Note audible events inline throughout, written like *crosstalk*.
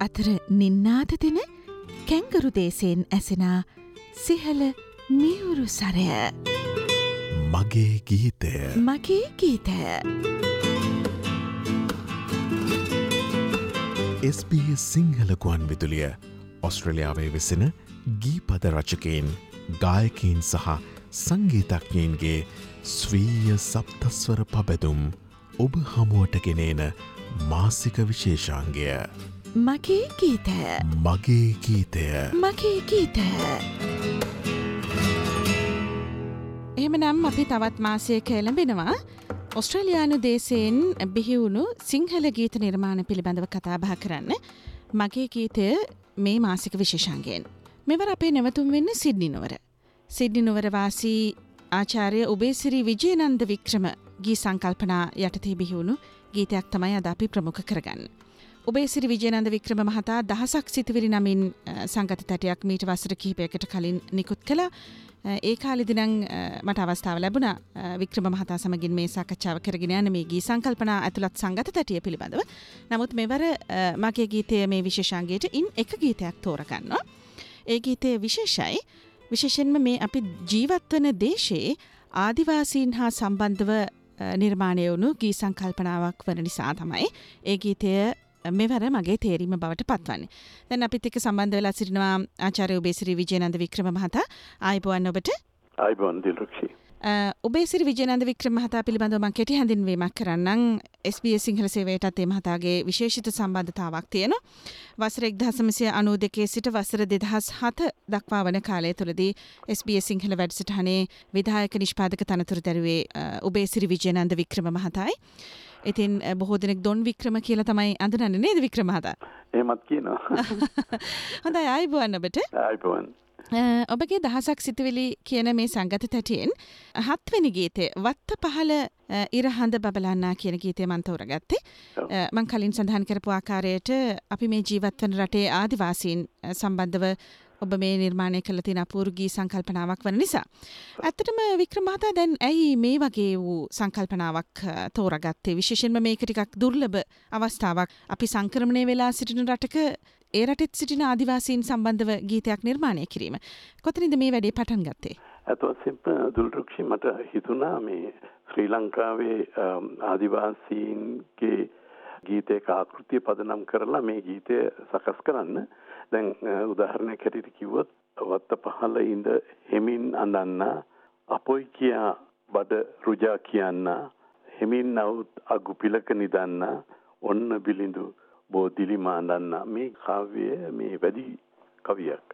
අතර නින්නාද දෙන කැංගරු දේශයෙන් ඇසෙනා සිහල මියුරු සරය. මගේ ගීතය. මගේ ගීතය. SBS සිංහල ගුවන් විදුලිය. ඔස්ට්‍රලියාවේ වෙසෙන ගීපද රචකයෙන් ගායකීන් සහ සංගීතඥයන්ගේ ස්වීය සප්තස්වර පබැදුම් ඔබ හමුවට ගෙනේන මාසික විශේෂාන්ගය මගේ ගීතය මගේ ගීතය මගේ ගීතය එහෙමනම් අපි තවත් මාසයක එළඹෙනවා ඔස්ට්‍රලයානු දේශයෙන් බිහිවුණු සිංහල ගීත නිර්මාණ පිළිබඳව කතාබහ කරන්න මගේ ගීතය මේ මාසික විශේෂන්ගෙන්. මෙවර අපේ නැවතුම් වෙන්න සිද්ධි නොවර. සිද්ධි නොවරවාසී ආචාරය ඔබේසිරි විජයනන්ද වික්‍රම ගී සංකල්පනා යටතේ බිහිවුණු ගීතයක් තමයි අද අපි ප්‍රමුඛ කරගන්න. ඔබේ සිරි විජයනන්ද වික්‍රම මහතා දහසක් සිතිවිලි නමින් සංගත තැටයක් මීට වසර කිහිපයකට කලින් නිකුත් කළ. ඒ කාලිදිනං මට අවස්ථාව ලැබුණ. වික්‍රම මහතා සමගින් මේ සාකච්ඡාව කරගෙන යන මේ ගී සංකල්පනා ඇතුළත් සංගත තැටිය පිළිබඳව. නමුත් මෙවර මගේ ගීතය මේ විශේෂන්ගේට ඉන් එක ගීතයක් තෝරගන්නවා. ඒ ගීතය විශේෂයි. විශේෂෙන්ම මේ අපි ජීවත්වන දේශයේ ආදිවාසීන් හා සම්බන්ධව නිර්මාණය වුණු ගී සංකල්පනාවක් වන නිසා තමයි ඒ ගීතය මෙවර මගේ තේරීම බවට පත්වන්නේ. දැන් අපිත් එක්ක සම්බන්ධ වෙලා සිටිනවා ආචාර්ය ඔබේසිරි විජයනන්ද වික්‍රම මහතා. ආයිබෝවන් ඔබට. ආයිබෝවන් දිල්රුක්ෂි. ඔබේසිරි විජයනන්ද වික්‍රම මහතා පිළිබඳව මං කෙටි හැඳින්වීමක් කරන්නම් SBS සිංහල සේවයටත් ඒ මහතාගේ විශේෂිත සම්බන්ධතාවක් තියෙනවා. වසර 1992 සිට වසර 2007 දක්වා වන කාලය තුලදී SBS සිංහල වැඩසටහනේ විධායක නිෂ්පාදක තනතුරු දැරුවේ ඔබේසිරි විජයනන්ද වික්‍රම මහතායි. ඉතින් බොහෝ දෙනෙක් දොන් වික්‍රම කියලා තමයි අඳුරන්නේ නේද වික්‍රම මහතා? එහෙමත් කියනවා. *laughs* හොඳයි ආයිබෝවන් ඔබට. ආයිබෝවන්. ඔබගේ දහසක් සිතුවිලි කියන මේ සංගත තැටියෙන් හත්වනි ගීතේ වත්ත පහල ඉරහඳ බබලන්නා කියන ගීතය මන් තෝරගත්තේ මං කලින් සඳහන් කරපු ආකාරයට අපි මේ ජීවත්වන රටේ ආදිවාසීන් සම්බන්ධව ඔබ මේ නිර්මාණය කළ තින අපූර්ගී සංකල්පනාවක් වන නිසා. ඇත්තටම වික්‍රමහතා දැන් ඇයි මේ වගේ වූ සංකල්පනාවක් තෝරගත්තේ විශේෂෙන්ම මේක ටිකක් දුර්ලභ අවස්ථාවක් අපි සංක්‍රමණය වෙලා සිටින රටක ඒ රටෙත් සිටින ආදිවාසීන් සම්බන්ධව ගීතයක් නිර්මාණය කිරීම. කොතනින්ද මේ වැඩේ පටන් ගත්තේ? ඇතවසෙන්ම දුල්රුක්ෂි මට හිතුණා මේ ශ්‍රී ලංකාවේ ආදිවාසීන්ගේ ගීතයක ආකෘතිය පදනම් කරලා මේ ගීතය සකස් කරන්න. දැන් උදාහරණයක් හැටියට කිව්වොත් වත්ත පහළ ඉඳ හෙමින් අඳන්න අපොයි කියා බඩ රුජා කියන්න හෙමින් නවුත් අගු පිලක නිදන්න ඔන්න බිලිඳු බෝධිලි මාඳන්න මේ කාව්‍යය මේ වැඩි කවියක්.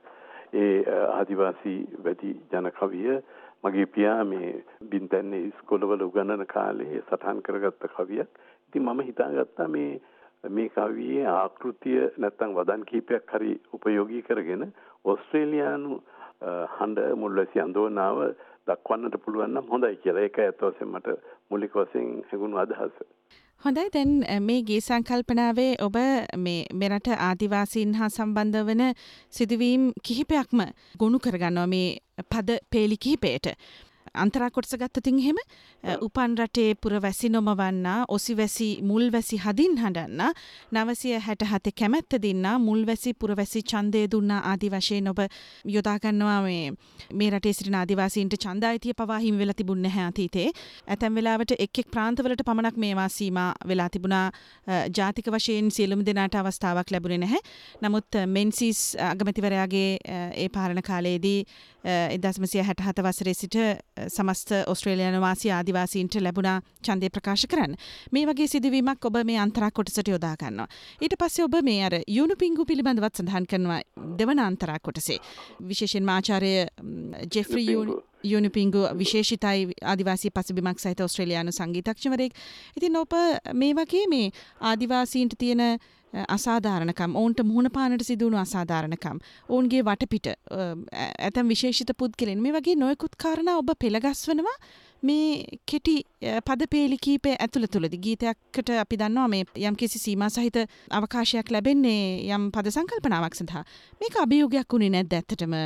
ඒ ආදිවාසී වැඩි ජන කවිය මගේ පියා මේ බින්තැන්නේ ඉස්කොලවල උගන්නන කාලේ සටහන් කරගත්ත කවියක්. ඉතින් මම හිතාගත්තා මේ මේ කවියේ ආකෘතිය නැත්තම් වදන් කීපයක් හරි උපයෝගී කරගෙන ඕස්ට්‍රේලියානු හඬ මුල්වැසි අඳෝනාව දක්වන්නට පුළුවන් නම් හොඳයි කියලා. ඒක ඇත්ත වශයෙන්ම මට මූලික වශයෙන් හැඟුණු අදහස. හොඳයි දැන් මේ ගේ සංකල්පනාවේ ඔබ මේ මෙරට ආදිවාසීන් හා සම්බන්ධ වන සිදුවීම් කිහිපයක්ම ගොුණු කරගන්නවා මේ පද පේලි කිහිපයට. අන්තරා කොටස ගත්තතින් හෙම උපන් රටේ පුරවැසි නොමවන්න ඔසිවැසි මුල්වැසි හදින් හඬන්න නවසිය හැට හත කැමැත්ත දෙන්න මුල්වැසි පුරවැසි චන්දය දුන්නා ආදි වශයෙන් ඔබ යොදාගන්නවා මේ මේ රටේ සිටින ආදිවාසීන්ට චන්දායිතිය පවා හිමි වෙලා තිබුණ නැහැ අතීතේ ඇතැම් වෙලාවට එක් එක් ප්‍රාන්තවලට පමණක් මේවා සීමා වෙලා තිබුණා. ජාතික වශයෙන් සියලුම දෙනාට අවස්ථාවක් ලැබුණේ නැහැ. නමුත් මෙන්සිස් අගමැතිවරයාගේ ඒ පාලන කාලයේදී එදස්මසිය හැට හත වසරේ සිට සමස්ත ඔස්ට්‍රේලියන වාසි ආදිවාසීන්ට ලැබුණා ඡන්දය ප්‍රකාශ කරන්න. මේ වගේ සිදුවීමක් ඔබ මේ අන්තරා කොටසට යොදා ගන්නවා. ඊට පස්සේ ඔබ මේ අර යුණු පිංගු පිළිබඳවත් සඳහන් කරනවා දෙවන අන්තරා කොටසේ. විශේෂයෙන්ම ආචාර්ය ජෙෆ්රි යුණු පිංගු විශේෂිතයි ආදිවාසී පසුබිමක් සහිත ඔස්ට්‍රේලියානු සංගීතඥවරයෙක්. ඉතින් ඔබ මේ වගේ මේ ආදිවාසීන්ට තියෙන අසාධාරණකම් ඔවුන්ට මුහුණපානට සිදුවුණු අසාධාරණකම් ඔවුන්ගේ වටපිට ඇතැම් විශේෂිත පුද්ගලෙන් මේ වගේ නොයකුත් කාරණ ඔබ පෙළගස්වනවා මේ කෙටි පද පේලි කීපය ඇතුළ තුළදි ගීතයක්කට අපි දන්නවා මේ යම් කිසි සීම සහිත අවකාශයක් ලැබෙන්නේ යම් පද සංකල්පනාවක් සඳහා. මේක අභියෝගයක් වුණේ නැද්ද ඇත්තටම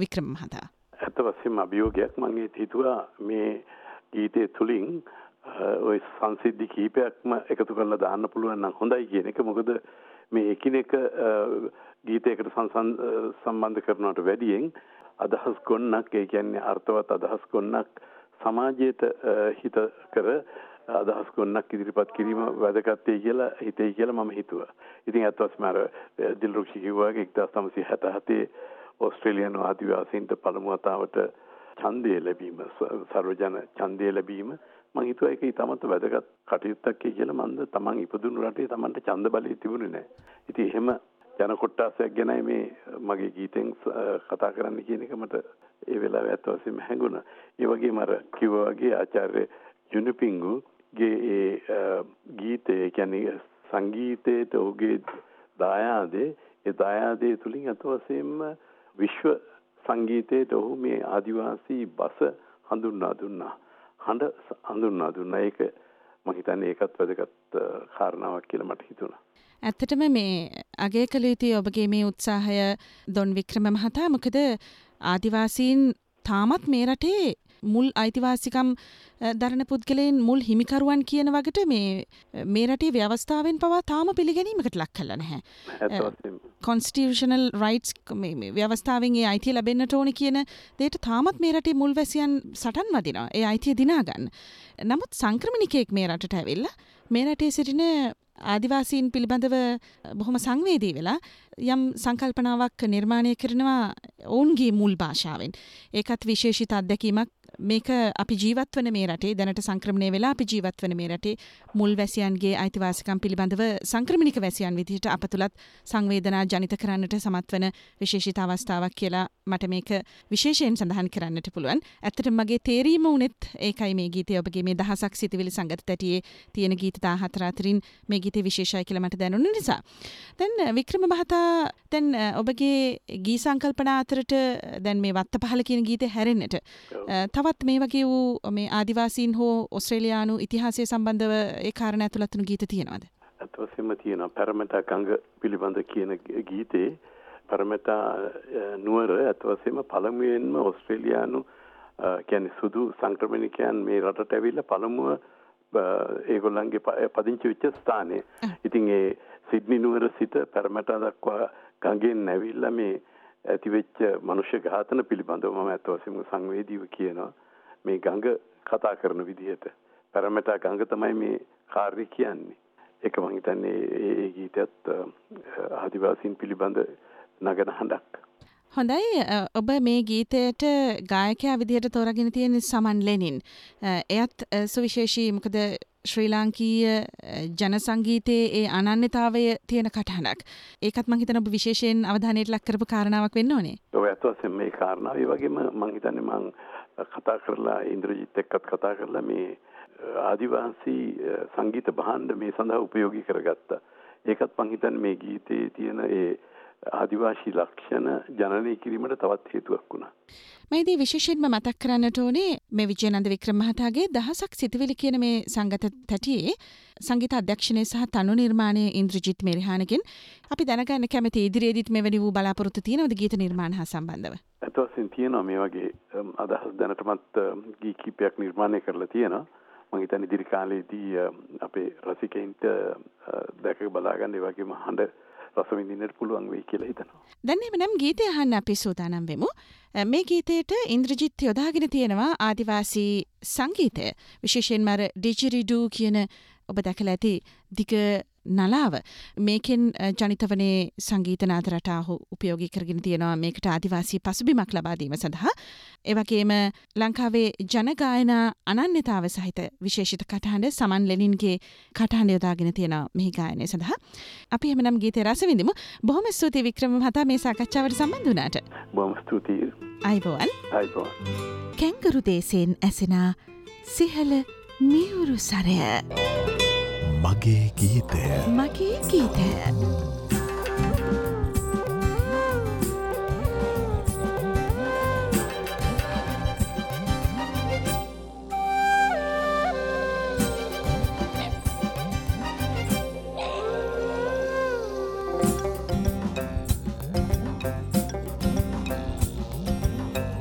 වික්‍රම මහතා? ඇත්ත වශයෙන්ම අභියෝගයක් මගේ හිතුවා මේ ගීතය තුලින් ඔය සංසිද්ධි කීපයක්ම එකතු කරලා දාන්න පුළුවන් නම් හොඳයි කියන එක මොකද මේ එකිනෙක ගීතයකට සංසන් සම්බන්ධ කරනවට වැඩියෙන් අදහස් ගොන්නක් ඒ කියන්නේ අර්ථවත් අදහස් ගොන්නක් සමාජයට හිත කර අදහස් ගොන්නක් ඉදිරිපත් කිරීම වැදගත්තේ කියලා හිතේ කියලා මම හිතුවා. ඉතින් අත් වශයෙන්ම අර දිල්රුක්ෂි කිව්වා 1967 ඕස්ට්‍රේලියානු ආදිවාසීන්ට පළමු වතාවට ඡන්දය ලැබීම සර්වජන ඡන්දය ලැබීම මම හිතුවා ඒක ඉතාමත් වැදගත් කටයුත්තක් කියලා මන්ද තමන් ඉපදුණු රටේ තමන්ට ඡන්ද බලය තිබුණේ නැහැ. ඉතින් එහෙම ජන කොට්ටාසයක් ගැනයි මේ මගේ ගීතෙන් කතා කරන්න කියන එක මට ඒ වෙලාවේ ඇත්ත වශයෙන්ම හැඟුණා. ඒ වගේම අර කිව්වා වගේ ආචාර්ය ජුනිපිංගුගේ ඒ ගීතය කියන්නේ සංගීතයට ඔහුගේ දායාදේ ඒ දායාදේ තුලින් අත වශයෙන්ම විශ්ව සංගීතයට ඔහු මේ ආදිවාසී බස හඳුන්වා දුන්නා. හඬ හඳුන්වා දුන්නා. ඒක මම හිතන්නේ ඒකත් වැදගත් කාරණාවක් කියලා මට හිතුණා. ඇත්තටම මේ අගේ කළ යුතුයි ඔබගේ මේ උත්සාහය දොන් වික්‍රම මහතා මොකද ආදිවාසීන් තාමත් මේ රටේ මුල් අයිතිවාසිකම් දරන පුද්ගලයෙන් මුල් හිමිකරුවන් කියන වගට මේ මේ රටේ ව්‍යවස්ථාවෙන් පවා තාම පිළිගැනීමකට ලක් කල නැහැ. කොන්ස්ටියෂනල් රයිටස් ව්‍යවස්ථාවෙන් ඒ අයිතිය ලැබෙන්න්නට ඕන කියන දේට තාමත් මේ රටේ මුල් වැසියන් සටන් වදිනවා ඒ අයිතිය දිනාගන්න. නමුත් සංක්‍රමණිකයෙක් මේ රටට ඇවෙල්ල මේ රටේ සිටින ආදිවාසීන් පිළිබඳව බොහොම සංවේදී වෙලා යම් සංකල්පනාවක් නිර්මාණය කරනවා ඔවුන්ගේ මුල් භාෂාවෙන්. ඒකත් විශේෂිත අත්දැකීමක් මේක අපි ජීවත්වන මේ රටේ දැනට සංක්‍රමණය වෙලා අපි ජීවත්වන මේ රටේ මුල් වැසියන්ගේ අයිතිවාසිකම් පිළිබඳව සංක්‍රමණික වැසියන් විදිහට අප තුළත් සංවේදනා ජනිත කරන්නට සමත් වන විශේෂිත අවස්ථාවක් කියලා මට මේක විශේෂයෙන් සඳහන් කරන්නට පුළුවන්. ඇත්තට මගේ තේරීම උනෙත් ඒකයි මේ ගීතය ඔබගේ මේ දහසක් සිතිවිලි සංගත තැටියේ තියෙන ගීත 14 අතරින් මේ ගීතේ විශේෂයි කියලා මට දැනුන නිසා. දැන් වික්‍රම මහතා දැන් ඔබගේ ගී සංකල්පනා අතරට දැන් මේ වත්ත පහල කියන ගීතේ හැරෙන්නට තවත් මේ වගේ වූ මේ ආදිවාසීන් හෝ ඔස්ට්‍රේලියානු ඉතිහාසය සම්බන්ධව ඒ කාරණ ඇතුළත්වනු ගීත තියෙනවාද? ඇත්වසෙම තියෙනවා පැරමටා ගඟ පිළිබඳ කියන ගීතේ පැරමටා නුවර ඇත්වසෙම පළමුවෙන්ම ඔස්ට්‍රේලියානු කියන්නේ සුදු සංක්‍රමණිකයන් මේ රටට ඇවිල්ලා පළමුව ඒගොල්ලන්ගේ පදිංචි වෙච්ච ස්ථානය. ඉතින් ඒ සිඩ්නි නුවර සිට පැරමටා දක්වා ගඟෙන් ඇවිල්ලා මේ ඇතිවෙච්ච මනුෂ්‍ය ඝාතන පිළිබඳව මම ඇත්ත වශයෙන්ම සංවේදීව කියනවා. මේ ගඟ කතා කරන විදිහට. පැරමෙටා ගඟ තමයි මේ කාර්ය කියන්නේ. ඒක මම හිතන්නේ ඒ ගීතයත් ආදිවාසීන් පිළිබඳ නගන හඬක්. හොඳයි ඔබ මේ ගීතයට ගායකයා විදිහට තෝරගෙන තියෙන සමන් ලෙනින් එයත් සුවිශේෂී මොකද ශ්‍රී ලාංකීය ජනසංගීතයේ ඒ අනන්‍යතාවය තියෙන කටහනක් ඒකත් මං හිතන ඔබ විශේෂයෙන් අවධානයට ලක් කරපු කාරණාවක් වෙන්න ඕනේ. ඔව් ඇත්ත වශයෙන්ම මේ කාරණාව ඒ වගේම මං හිතන්නේ මං කතා කරලා ඉන්ද්‍රජිත් එක්කත් කතා කරලා මේ ආදිවාසී සංගීත භාණ්ඩ මේ සඳහා උපයෝගී කරගත්තා. ඒකත් මං හිතන්නේ මේ ගීතයේ තියෙන ඒ ආදිවාසී ලක්ෂණ ජනනය කිරීමට තවත් හේතුවක් වුණා. මයිදී විශේෂයෙන්ම මතක් කරන්නට ඕනේ මේ විජයනන්ද වික්‍රම මහතාගේ දහසක් සිතුවිලි කියන මේ සංගත තැටියේ සංගීත අධ්‍යක්ෂණය සහ තනු නිර්මාණය ඉන්ද්‍රජිත් මෙරිහානගෙන් අපි දැනගන්න කැමති ඉදිරියේදීත් මෙවැනි වූ බලාපොරොත්තු තියෙනවද ගීත නිර්මාණ හා සම්බන්ධව? ඇත්ත වශයෙන් තියෙනවා මේ වගේ අදහස් දැනටමත් ගී කීපයක් නිර්මාණය කරලා තියෙනවා. මම හිතන්නේ ඉදිරි කාලේදී අපේ රසිකයින්ට දැක බලාගන්න ඒ වගේම හඬ රස විඳින්නට පුළුවන් වෙයි කියලා හිතනවා. දැන් එහෙනම් ගීතය අහන්න අපි සූදානම් වෙමු. මේ ගීතයට ඉන්ද්‍රජිත් යොදාගෙන තියෙනවා ආදිවාසී සංගීතය. විශේෂයෙන්ම අර ඩිජිරිඩු කියන ඔබ දැකලා ඇති දිග නලාව. මේකෙන් ජනිතවනේ සංගීත නාද රටාහු උපයෝගී කරගෙන තියෙනවා මේකට ආදිවාසී පසුබිමක් ලබා දීම සඳහා. එවගේම ලංකාවේ ජනගායනා අනන්‍යතාව සහිත විශේෂිත කටහඬ සමන් ලෙනින්ගේ කටහඬ යොදාගෙන තියෙනවා මෙහි ගායනය සඳහා. අපි එහෙමනම් ගීතේ රස විඳිමු. බොහොම ස්තුතියි වික්‍රම මහතා මේ සාකච්ඡාවට සම්බන්ධ වුණාට. බොහොම ස්තුතියි. අයිබෝවන්. අයිබෝවන්. කැංගරු දේශයෙන් ඇසෙනා සිහල මියුරු සරය මගේ ගීතය. මගේ ගීතය.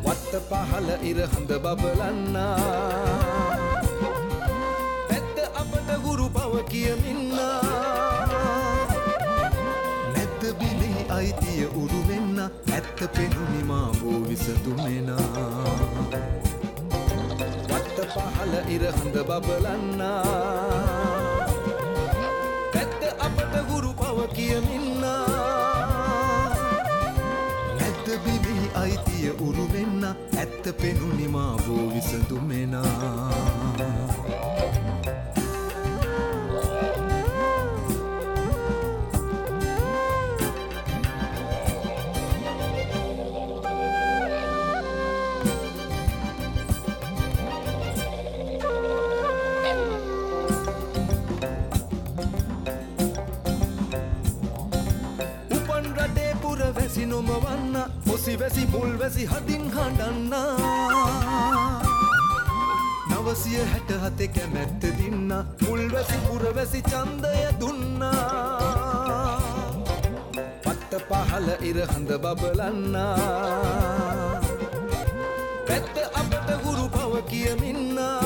වත්ත පහල ඉරහඳ බබලන්නා ඇත්ත පෙනුනිමා බෝ විසඳුමෙනා. වත්ත පහල ඉරහඳ බබලන්නා. ඇත්ත අපට ගුරු පව කියමින්නා. ඇත්ත බිබි අයිතිය උරුවෙන්න ඇත්ත පෙනුනිමා බෝ විසඳුමෙනා. ඔසි වැසි මුල් වැසි හදින් හඬන්න. නවසිය හැට හතේ කැමැත්ත දින්න. මුල් වැසි පුර වැසි චන්දය දුන්නා. පත්ත පහල ඉරහඳ බබලන්න. පැත්ත අපට ගුරු පව කියමින්නා.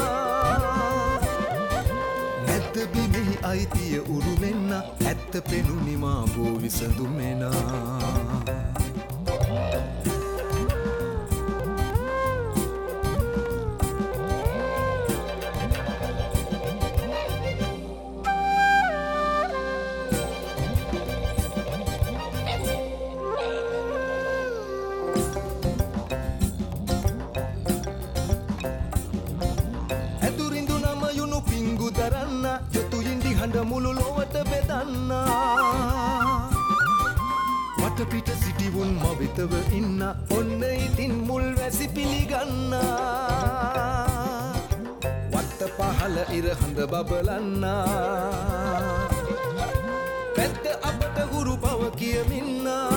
නැත්ත බිමෙහි අයිතිය උරුමෙන්න. ඇත්ත පෙනුනිමා බෝ විසඳුමෙනා. වටපිට සිටිවුන් මවිතව ඉන්න. ඔන්න ඉතින් මුල් වැසි පිළිගන්න. වත්ත පහල ඉරහඳ බබලන්න. පැත්ත අපට ගුරු පව කියමින්නා.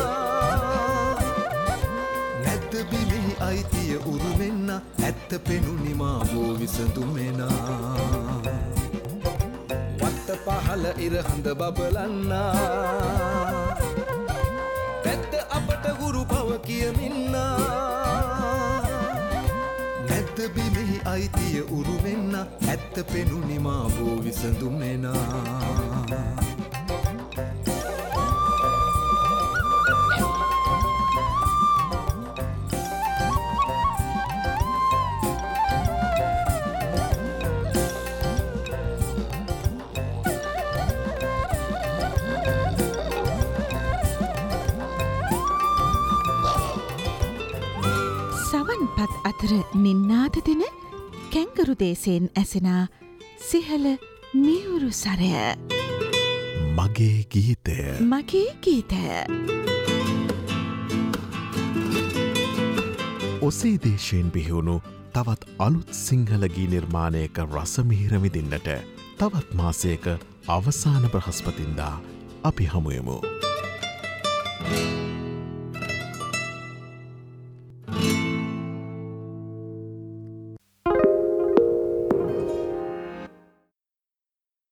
නැත්ත බිමෙහි අයිතිය උරුවෙන්න ඇත්ත පෙනුනිමා බෝ විසඳුමෙනා. වත්ත පහල ඉරහඳ බබලන්නා. පැත්ත අපට ගුරු පව කියමින්නා. නැත්ත බිමෙහි අයිතිය උරුවෙන්න ඇත්ත පෙනුනිමා බෝ විසඳුමෙනා සවන්පත් අතර නින්නාද දෙන කැංගරු දේශයෙන් ඇසෙනා සිහල මියවුරු සරය. මගේ ගීතය. මගේ ගීතය. ඔසේ දේශයෙන් බිහිවුණු තවත් අලුත් සිංහලගී නිර්මාණයක රසමිහිරමිදින්නට තවත් මාසයක අවසාන බ්‍රහස්පතින්දා අපි හමුයමු.